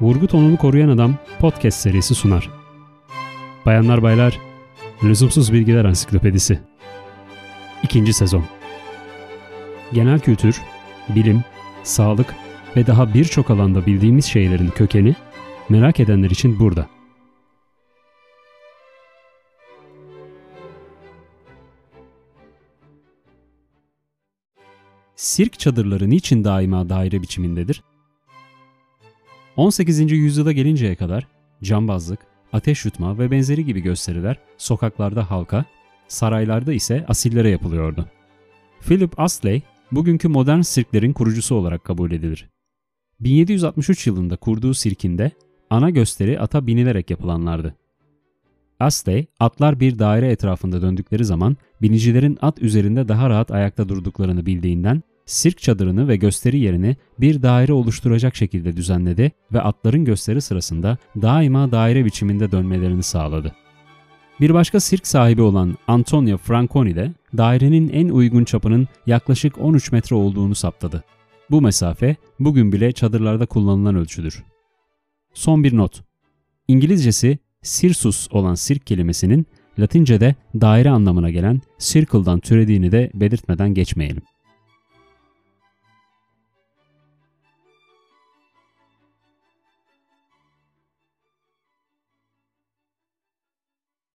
Vurgu tonunu koruyan adam podcast serisi sunar. Bayanlar baylar, Lüzumsuz Bilgiler Ansiklopedisi. İkinci sezon. Genel kültür, bilim, sağlık ve daha birçok alanda bildiğimiz şeylerin kökeni merak edenler için burada. Sirk çadırları niçin daima daire biçimindedir? 18. yüzyıla gelinceye kadar cambazlık, ateş yutma ve benzeri gibi gösteriler sokaklarda halka, saraylarda ise asillere yapılıyordu. Philip Astley, bugünkü modern sirklerin kurucusu olarak kabul edilir. 1763 yılında kurduğu sirkinde ana gösteri ata binilerek yapılanlardı. Astley, atlar bir daire etrafında döndükleri zaman binicilerin at üzerinde daha rahat ayakta durduklarını bildiğinden sirk çadırını ve gösteri yerini bir daire oluşturacak şekilde düzenledi ve atların gösteri sırasında daima daire biçiminde dönmelerini sağladı. Bir başka sirk sahibi olan Antonio Franconi de dairenin en uygun çapının yaklaşık 13 metre olduğunu saptadı. Bu mesafe bugün bile çadırlarda kullanılan ölçüdür. Son bir not. İngilizcesi Sirsus olan sirk kelimesinin Latince'de daire anlamına gelen circle'dan türediğini de belirtmeden geçmeyelim.